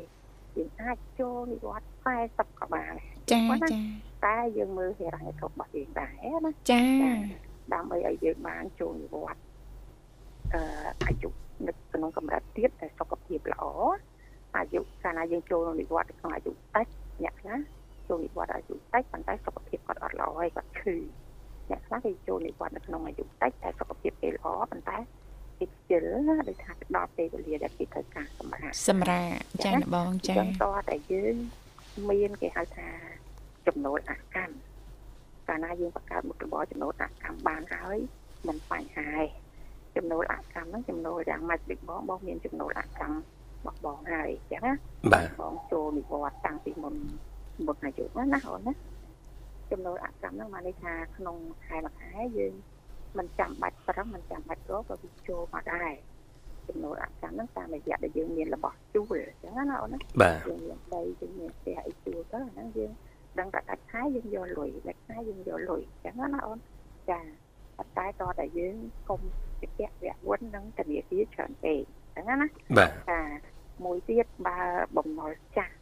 D: យើងអាចចូលនិវត្ត40ក៏បាន
A: ចាចា
D: តែយើងមើលហេរញ្ញវត្ថុរបស់យើងដែរណា
A: ចា
D: ដើម្បីឲ្យយើងបានចូលនិវត្តអឺអាយុនៅក្នុងកម្រិតទៀតតែសុខភាពល្អអាយុកាលណាយើងចូលនិវត្តក្នុងអាយុតិចអ្នកខ្លះចូលនិវត្តន៍អាយុតិចប៉ុន្តែសុខភាពគាត់អត់ល្អហើយគាត់ឈឺអ្នកខ្លះគេចូលនិវត្តន៍នៅក្នុងអាយុតិចតែសុខភាពគេល្អប៉ុន្តែ គេខ្ជិលណាដូចថាដល់ពេលវេលាដែលគេត្រូវការសម្រាប់
A: សម្រាប់ចា៎បងចា៎
D: ចឹងតតែយើងមានគេហៅថាចំណូលអកម្មកាលណាយើងបង្កើតមុខរបរចំណូលអកម្មបានហើយមិនបញ្ហាទេចំណូលអកម្មហ្នឹងចំណូលយ៉ាងម៉េចដូចបងបងមានចំណូលអកម្មរបស់បងហើយអញ្ចឹងណា
B: បាទ
D: បងចូលនិវត្តន៍តាំងពីមុនមុនអាយុណាណាអូនណាចំណូលអកម្មហ្នឹងមកន័យថាក្នុងខែមួយខែយើង មិនចាំបាច់ប្រឹងមិនចាំបាច់រកក៏វាចូលមកដែរចំណូលអកម្មហ្នឹងតាមរយៈដែលយើងមានរបស់ជួលអញ្ចឹងណាអូនណា
B: យើង
D: មានដីយើងមានផ្ទះអីជួលទៅអាហ្នឹងយើងដឹងតែដាច់ខែយើងយកលុយដាច់ខែយើងយកលុយអញ្ចឹងណាអូនចាប៉ុន្តែតតែយើងកុំជាពាក់វៈវុននឹងធនាគារច្រើនពេកអញ្ចឹងណា
B: បាទ
D: ចាមួយទៀតបើបំណុលចាស់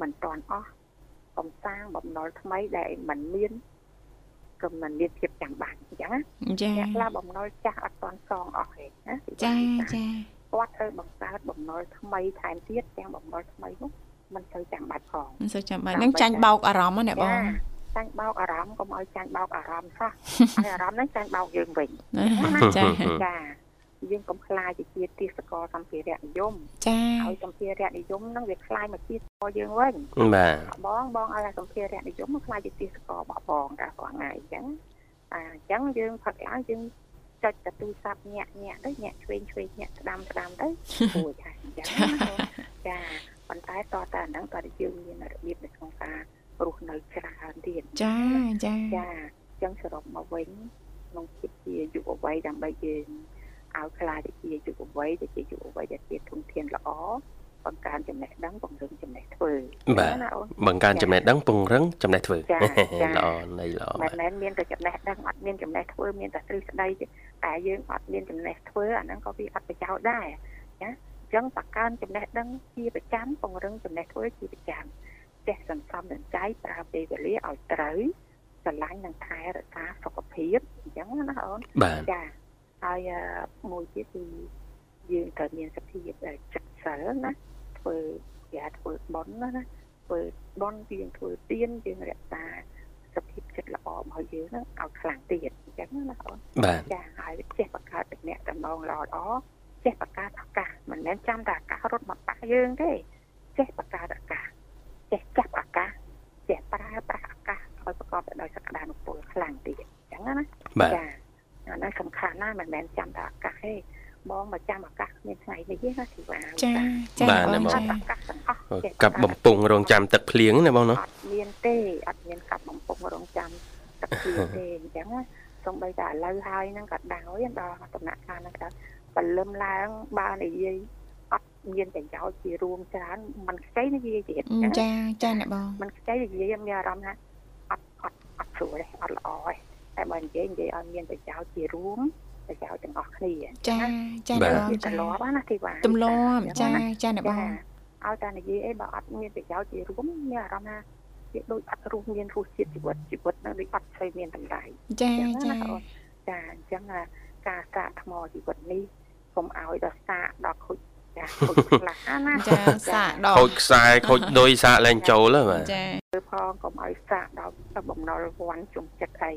D: មិនតាន់អស់កំសាងបំណុលថ្មីដែលមិនមាន ក៏មិនមានភាពចាំបាច់អញ្ចឹងណា
A: ចា
D: អ្នកខ្លះបំណុលចាស់អត់តាន់សងអស់ទេណា
A: ចាចា
D: គាត់ត្រូវបង្កើតបំណុលថ្មីថែមទៀតទាំងបំណុលថ្មីនោះមិនសូវចាំបាច់ផង
A: មិនសូវចាំបាច់នឹងចាញ់បោកអារម្មណ៍ណាបង
D: ចាញ់បោកអារម្មណ៍កុំឲ្យចាញ់បោកអារម្មណ៍សោះហើយអារម្មណ៍ហ្នឹងចាញ់បោកយើងវិញ
A: ចា
D: ចា យើងកុំខ្លាយជាទេសកលសម្ភារៈនិយម
A: ចា
D: ហើយសម្ភារៈនិយមហ្នឹងវាខ្លាយមកជាសកលយើងវិញ
B: បាទ
D: បងបងឲ្យសម្ភារៈនិយមមកខ្លាយជាទេសកលរបស់បងតែរាល់ថ្ងៃអញ្ចឹងអាអញ្ចឹងយើងផឹកឡើងយើងចុចទៅទូរស័ព្ទញាក់ញាក់ទៅញាក់ឆ្វេងឆ្វេងញាក់ស្ដាំស្ដាំទៅគួរថាអញ្ចឹងចាប៉ុន្តែតតតែហ្នឹងតើយើងមានរបៀបនៅក្នុងការរស់នៅច្រើនទៀត
A: ចាចា
D: ចាអញ្ចឹងសរុបមកវិញក្នុងជាយុវវ័យដើម្បីយើង ឲ្យខ្លាចជាយុវវ័យទៅជាយុវវ័យដែលជាធនធានល្អបង្កើនចំណេះដឹងពង្រឹងចំណេះធ្វើ
B: បាទបង្កើនចំណេះដឹងពង្រឹងចំណេះធ្វើល្អនៃល្អ
D: មិនមែនមានតែចំណេះដឹងអត់មានចំណេះធ្វើមានតែទ្រឹស្ដីតែយើងអត់មានចំណេះធ្វើអាហ្នឹងក៏វាអត់ប្រយោជន៍ដែរណាអញ្ចឹងបង្កើនចំណេះដឹងជាប្រចាំពង្រឹងចំណេះធ្វើជាប្រចាំចេះសន្សំសំចៃប្រើពេលវេលាឲ្យត្រូវស្រឡាញ់និងថែរក្សាសុខភាពអញ្ចឹងណាអូន
B: ចា
D: ហើយមួយទៀតគឺយើងត្រូវមានសភាពចិត្តសិលណាធ្វើគេធ្វើបន់ណាណាធ្វើបន់យើងធ្វើទៀនយើងរក្សាសភាពចិត្តល្អរបស់យើងហ្នឹងឲ្យខ្លាំងទៀតអញ្ចឹងណាអូនចាហើយចេះបង្កើតតំណែងតំណងល្អល្អចេះបង្កើតឱកាសមិនមែនចាំតែឱកាសរត់មកប៉ះយើងទេចេះបង្កើតឱកាសចេះចាប់ឱកាសចេះប្រើប្រាស់ឱកាសឲ្យប្រកបដោយសក្តានុពលខ្លាំងទៀតអញ្ចឹងណា
B: ចា
D: អានេះសំខាន់ណាស់មិនមែនចាំតែឱកាសទេបងមកចាំឱកាសមានថ្ងៃនេះទេណាធីវ៉ា
A: ចាចា
B: បាទណាបងកាប់បំពង់រងចាំទឹកភ្លៀងណាបងណា
D: អត់មានទេអត់មានកាប់បំពង់រងចាំទឹកភ្លៀងទេអញ្ចឹងសំបីតែឥឡូវហើយហ្នឹងក៏ដោយដល់ដំណាក់កាលហ្នឹងក៏បលឹមឡើងបើនិយាយអត់មានប្រយោជន៍ជារួមច្រើនมันខ្ចីនិយាយទៀត
A: ចាចាអ្នកបង
D: มันខ្ចីនិយាយមានអារម្មណ៍ថាអត់អត់អត់ស្រួលទេអត់ល្អទេ តែបើនិយាយនិយាយឲ្យមានប្រយោជន៍ជារួមប្រយោជន៍ទាំងអស់គ្នា
A: ចាចាអ្នកបង
D: ទម្លាប់ណាធីវ៉ា
A: ទម្លាប់ចាចាអ្នកបង
D: ឲ្យតែនិយាយអីបើអត់មានប្រយោជន៍ជារួមមានអារម្មណ៍ថាវាដូចអត់រស់មានរសជាតិជីវិតជីវិតនៅដូចអត់ស្អីមានតម្លៃ
A: ចាចា
D: ចាអញ្ចឹងការសាកថ្មជីវិតនេះកុំឲ្យដល់សាកដល់ខូចចាខូចខ្លះណា
A: ចាសាកដល់
B: ខូចខ្សែខូចដុយសាកលែងចូលហ្នឹងបាទ
A: ចា
D: ផងកុំឲ្យសាកដល់បំណុលវ័នជុំចិត្តអី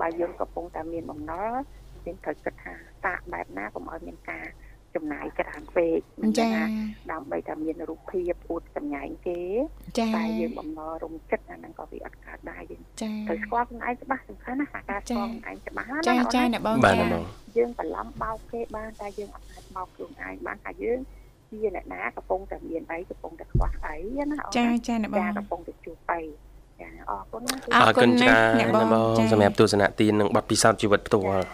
D: បើយើងកំពុងតែមានបំណុលយើងត្រូវគិតថាសាកបែបណាកុំឲ្យមានការចំណាយច្រើនពេក
A: ចា
D: ដើម្បីតែមានរូបភាពអួតសម្ញែងគេតែយើងបំណរំចិត្តអាហ្នឹងក៏វាអត់កើតដែរយើងត្រូវស្គាល់ខ្លួនឯងច្បាស់សំខាន់ណាការស្គាល់ខ្លួនឯងច្បាស់ណា
A: ចាចាអ្នកបង
B: ចា
D: យើងបន្លំបោកគេបានតែយើងអត់អាចបោកខ្លួនឯងបានថាយើងជាអ្នកណាកំពុងតែមានអីកំពុងតែខ្វះអីណា
A: ចាចាអ្នកបង
D: កំពុងតែជួបអីចា អរគុណណា
B: អរគុណច្រើនអ្នកបងសម្រាប់ទស្សនៈទាននិងបទពិសោធន៍ជីវិតផ្ទាល់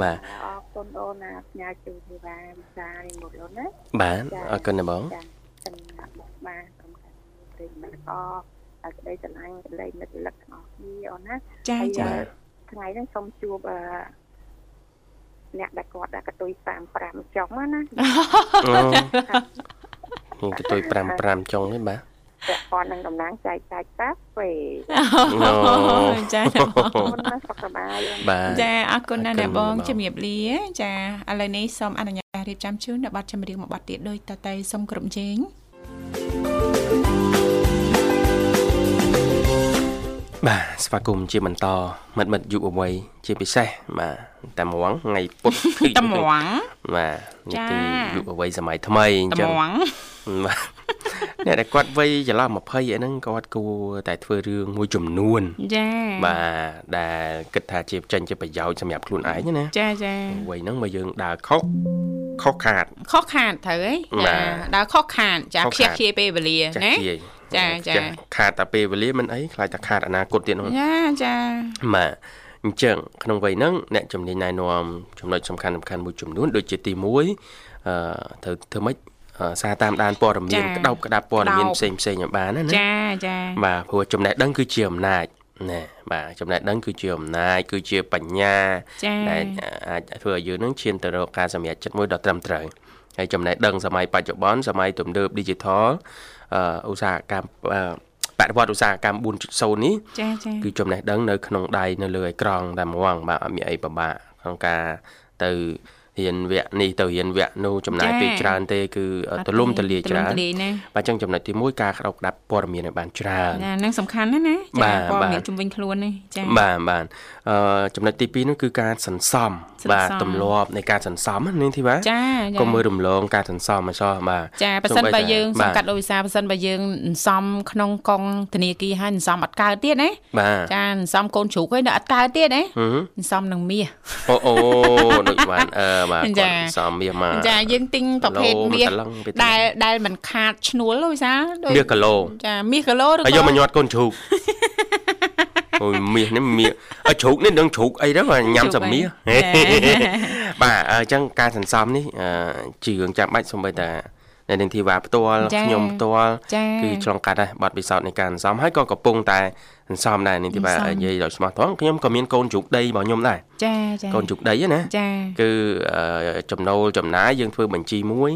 B: បាទ
D: អរគុណអូនណាផ្ញើជូនវិបាវិសានេះមកលោកណា
B: បាទអរគុណណាបង
D: ចាសម្រាប់បងបាទសំខាន់ព្រេងមិនអរក្តីស្រឡាញ់ក្តីនឹករលឹកទាំងអស់គ្នាអូនណា
A: ចាចា
D: ថ្ងៃនេះសូមជួបអឺអ្នកដែលគាត់ដាក់កតុយ35ចុងណា
B: អូកតុយ55ចុងទេបាទ
D: ពាក់ព័ន្ធនឹងតំណាងចែកចាយកាហ្វេ
A: ចា
D: អូនណាសុខសប្បាយ
B: បាទ
A: ចាអរគុណណាស់អ្នកបងជំរាបលា ចាឥឡូវនេះសូមអនុញ្ញាតរៀបចំជូននៅប័ណ្ណចម្រៀងមួយប័ណ្ណទៀតដោយតតែសូមគ្រប់ជេង
B: បាទស្វាគមន៍ជាបន្តមិត្តមិត្តយុវវ័យជាពិសេសបាទតែមួងថ្ងៃពុធ
A: តែមួង
B: បាទនេះគឺយុវវ័យសម័យថ្មីអញ្ចឹង
A: តែមួង
B: បាទអ្នកដែលគាត់វ័យចន្លោះ20អីហ្នឹងគាត់គួរតែធ្វើរឿងមួយចំនួន
A: ចា
B: បាទដែលគិតថាជាចេញជាប្រយោជន៍សម្រាប់ខ្លួនឯងណា
A: ចាចា
B: វ័យហ្នឹងមកយើងដើរខុសខុសខាត
A: ខុសខាតត្រូវហីចាដើរខុសខាតចាខ្ជះខ្ជាយពេលវេលាណា ចាចា
B: ខាតតែពេលវេលាមិនអីខ្លាចតែខាតអនាគតទៀតនោះ
A: ចាចា
B: បាទអញ្ចឹងក្នុងវ័យហ្នឹងអ្នកជំនាញណែនាំចំណុចសំខាន់សំខាន់មួយចំនួនដូចជាទី1អឺត្រូវធ្វើម៉េចសារតាមដានព័ត៌មានក្តោបក្តាប់ព័ត៌មានផ្សេងផ្សេងឲ្យបានណា
A: ចាចា
B: បាទព្រោះចំណេះដឹងគឺជាអំណាច ណាបាទចំណេះដឹងគឺជាអំណាចគឺជាបញ្ញាដែលអាចធ្វើឲ្យយើងនឹងឈានទៅរកការសម្រេចចិត្តមួយដ៏ត្រឹមត្រូវហើយចំណេះដឹងសម័យបច្ចុប្បន្នសម័យទំនើប Digital ឧស្សាហកម្មបដិវត្តឧស្សាហកម្ម4.0នេះ
A: ចាចា
B: គឺចំណេះដឹងនៅក្នុងដៃនៅលើអេក្រង់តែហ្មងបាទអត់មានអីពិបាកក្នុងការទៅ រៀនវគ្គនេះទៅរៀនវគ្គនោះចំណាយពេលច្រើនទេគឺទលំទលាច្រើនបាទអញ្ចឹងចំណុចទី1ការក្តោបក្តាប់ព័ត៌មានឲ្យបានច្រើន
A: ណានឹងសំខាន់ណាស់ណា
B: ចា
A: ព័ត៌មានជំវិញខ្លួននេះចា
B: បាទបាទអឺចំណុចទី2នោះគឺការសន្សំបាទទម្លាប់នៃការសន្សំនាងធីវ៉ា
A: ចា
B: កុំមើលរំលងការសន្សំឲ្យសោះបាទ
A: ចាប៉ះសិនបើយើងសង្កាត់ដោយសារប៉ះសិនបើយើងសន្សំក្នុងកងធនាគារហើយសន្សំអត់កើតទៀតណាចាសន្សំកូនជ្រូកហើយនៅអត់កើតទៀតណាសន្សំនឹងមាស
B: អូអូដូចបានអឺបាទសំមាសមក
A: ចាយើងទិញប្រភេទមាសដែលដែលមិនខាតឈ្នួលដូចសា
B: មាសគីឡូ
A: ចាមាសគីឡូឬ
B: ក៏យកមកញាត់កូនជ្រូកអូយមាសនេះមាសអើជ្រូកនេះនឹងជ្រូកអីទៅញ៉ាំសម្មាសបាទអញ្ចឹងការសន្សំនេះជារឿងចាំបាច់សូម្បីតែនៅនឹងធីវ៉ាផ្ទាល់ខ្ញុំផ្ទាល់គឺឆ្លងកាត់ដែរបទពិសោធន៍នៃការសន្សំហើយក៏កំពុងតែសន្សំដែរនេះទីបាទនិយាយដោយស្មោះត្រង់ខ្ញុំក៏មានកូនជ្រូកដីរបស់ខ្ញុំដែរ
A: ចាចា
B: កូនជ្រូកដីណា
A: ចា
B: គឺចំណូលចំណាយយើងធ្វើបញ្ជីមួយ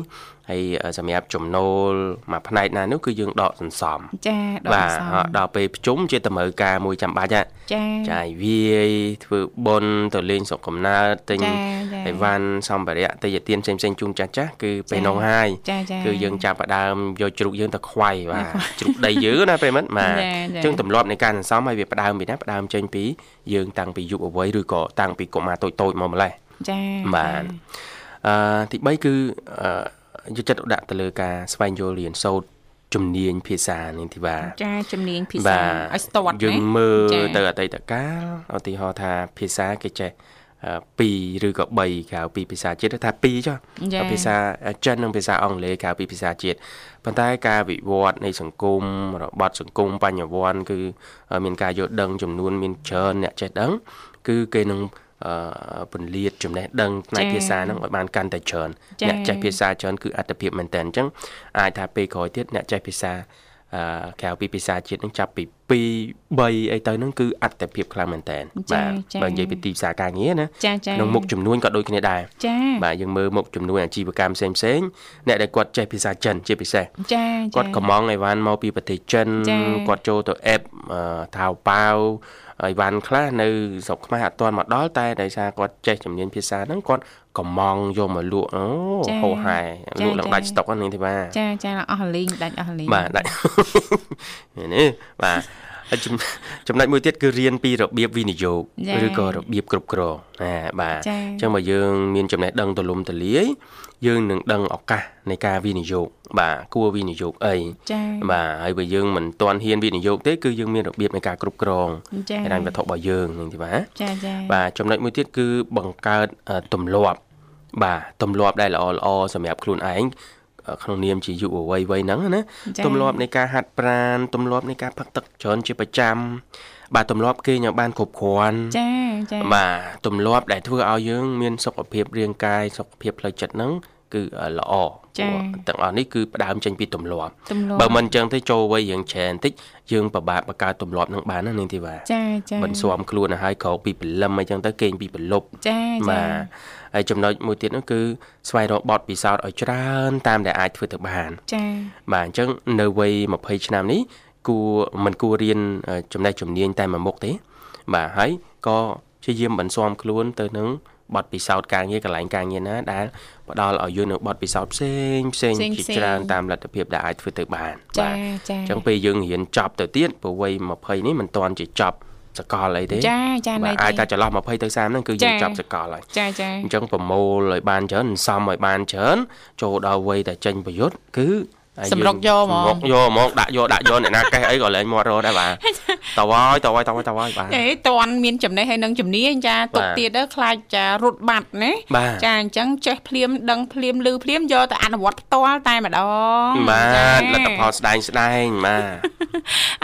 B: ហើយសម្រាប់ចំណូលមួយផ្នែកណានោះគឺយើងដកសន្សំ
A: ចាដកសន្សំ
B: បាទដល់ពេលប្រជុំជាតម្រូវការមួយចាំបាច់
A: ចា
B: ចាយវាយធ្វើបុណ្យទៅលេងស្រុកកំណើតទិញអីវ៉ាន់សម្ភារៈតិយទានផ្សេងផ្សេងជូនចាស់ចាស់គឺពេលនោះហើយគឺយើងចាប់ផ្ដើមយកជ្រូកយើងទៅខ្វាយបាទជ្រូកដីយើងណាពេលមិនបាទអញ្ចឹងទម្លាប់នៃការសន្សំឲ្យវាផ្ដើមពីណាផ្ដើមចេញពីយើងតាំងពីយុវវ័យឬក៏តាំងពីកុមារតូចតូចមកម្លេះ
A: ចា
B: បាទអឺទី3គឺអឺយកចិត្តទុកដាក់ទៅលើការស្វែងយល់រៀនសូត្រជំនាញភាសានេះទីបាទ
A: ចាជំនាញភាសាឲ្យស្ទាត់
B: យើងមើលទៅអតីតកាលឧទាហរណ៍ថាភាសាគេចេះ 2ឬក៏3ក្រៅពីភាសាជាតិថា2ចុះភាសាចិននិងភាសាអង់គ្លេសក្រៅពីភាសាជាតិប៉ុន្តែការវិវត្តនៃសង្គមរបត់សង្គមបញ្ញវន្តគឺមានការយល់ដឹងចំនួនមានច្រើនអ្នកចេះដឹង គឺគេនឹងពន្លាតចំណេះដឹងផ្នែកភាសាហ្នឹងឲ្យបានកាន់តែច្រើនអ្នកចេះភាសាច្រើនគឺអត្តភាពមែនតើអញ្ចឹងអាចថាពេលក្រោយទៀតអ្នកចេះភាសាអឺក្រៅពីភាសាជាតិនឹងចាប់ពី 2 3អីទៅហ្នឹងគឺអត្តភាពខ្លាំងមែនតើបាទបើនិយាយពីទីផ្សារការងារណាក្នុងមុខចំនួនក៏ដូចគ្នាដែរបាទយើងមើលមុខចំនួនអាជីវកម្មផ្សេងផ្សេងអ្នកដែលគាត់ចេះភាសាចិនជាពិសេសគាត់កំងអីវ៉ាន់មកពីប្រទេសចិនគាត់ចូលទៅអេបថៅប៉ាវអីវ៉ាន់ខ្លះនៅស្រុកខ្មែរអត់ទាន់មកដល់តែដោយសារគាត់ចេះជំនាញភាសាហ្នឹងគាត់កំងយកមកលក់អូហោហែលក់ឡើងដាច់ស្តុកហ្នឹងទេបាទ
A: ចាចាអស់លីងដាច់អស់លីង
B: បាទដាច់នេះបាទ ហើយចំណុចមួយទៀតគឺរៀនពីរបៀបវិនិយោគឬក៏របៀបគ្រប់គ្រងណាបាទអញ្ចឹងបើយើងមានចំណេះដឹងទូលំទូលាយយើងនឹងដឹងឱកាសនៃការវិនិយោគបាទគួរវិនិយោគអី
A: ចា៎
B: បាទហើយបើយើងមិនទាន់ហ៊ានវិនិយោគទេគឺយើងមានរបៀបនៃការគ្រប់គ្រងហិរញ្ញវត្ថុរបស់យើងនឹងទេបាទ
A: ចាចា
B: បាទចំណុចមួយទៀតគឺបង្កើតទម្លាប់បាទទម្លាប់ដែលល្អល្អសម្រាប់ខ្លួនឯង ក្នុងនាមជាយុវវ័យវ័យហ្នឹងណាទម្លាប់នៃការហាត់ប្រាណទម្លាប់នៃការផឹកទឹកច្រើនជាប្រចាំបាទទម្លាប់គេញ៉ាំបានគ្រប់គ្រាន់
A: ចាចា
B: បាទទម្លាប់ដែលធ្វើឲ្យយើងមានសុខភាពរាងកាយសុខភាពផ្លូវចិត្តហ្នឹងគឺល្អទាំងអស់នេះគឺផ្ដើមចេញពីទម្លាប់បើមិនអញ្ចឹងទេចូលវ័យយើងច្រើនតិចយើងពិបាកបង្កើតទម្លាប់នឹងបានណានាងធីវ៉ា
A: ចាចា
B: មិនស៊ាំខ្លួនឲ្យហើយក្រោកពីព្រលឹមអីចឹងទៅគេងពីព្រលប់
A: ចាចា
B: បាទ ហើយចំណុចមួយទៀតនោះគឺស្វែងរកបទពិសោធន៍ឲ្យច្រើនតាមដែលអាចធ្វើទៅបាន
A: ចា
B: បាទអញ្ចឹងនៅវ័យ20ឆ្នាំនេះគួរមិនគួររៀនចំណេះជំនាញតែមួយមុខទេ បាទហើយក៏ព្យាយាមបន្ស៊ាំខ្លួនទៅនឹងបទពិសោធន៍ការងារកន្លែងការងារណាដែលផ្ដល់ឲ្យយើងនៅបទពិសោធន៍ផ្សេងផ្សេងជាច្រើនតាមលទ្ធភាពដែលអាចធ្វើទៅបាន
A: បាទចា៎
B: អញ្ចឹងពេលយើងរៀនចប់ទៅទៀតព្រោះវ័យ20នេះមិនទាន់ជាចប់ សកលអីទេ
A: ចាចា
B: នៅអាចតែចន្លោះ20ទៅ30ហ្នឹងគឺយើងចប់សកលហើយ
A: ចាចា
B: អញ្ចឹងប្រមូលឲ្យបានច្រើនសំឲ្យបានច្រើនចូលដល់វ័យតែចេញប្រយុទ្ធគឺ
A: សម្រុកយកហ្មង
B: សម្រុកយកហ្មងដាក់យកដាក់យកអ្នកណាកេះអីក៏លែងមាត់រត់ដែរបាទតវ៉យតវ៉យតវ៉យតវ៉យបាទ
A: អេតន់មានចំណេះហើយនឹងជំនាញចាទុកទៀតទៅខ្លាចចារត់បាត់ណាចាអញ្ចឹងចេះភ្លាមដឹងភ្លាមលឺភ្លាមយកទៅអនុវត្តផ្ទាល់តែម្ដង
B: បាទលទ្ធផលស្ដែងស្ដែងបាទ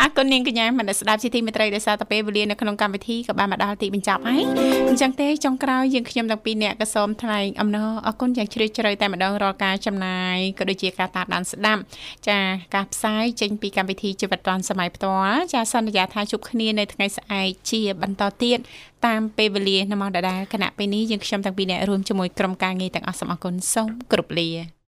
A: អរគុណនាងកញ្ញាមនស្ដាប់ជាទីមេត្រីដោយសារតែពេលវេលានៅក្នុងកម្មវិធីក៏បានមកដល់ទីបញ្ចប់ហើយអញ្ចឹងទេចុងក្រោយយើងខ្ញុំទាំងពីរអ្នកក៏សូមថ្លែងអំណរអរគុណយ៉ាងជ្រាលជ្រៅតែម្ដងរាល់ការចំណាយក៏ដូចជាការតាមដានស្ដាប់ចាការផ្សាយចេញពីកម្មវិធីជីវិតឌွန်សម័យផ្ទាល់ចាសន្យាថាជួបគ្នានៅថ្ងៃស្អែកជាបន្តទៀតតាមពេលវេលានៅម៉ោងដដែលគណៈពេលនេះយើងខ្ញុំទាំងពីរអ្នករួមជាមួយក្រុមការងារទាំងអស់សូមអរគុណសូមគោរពលា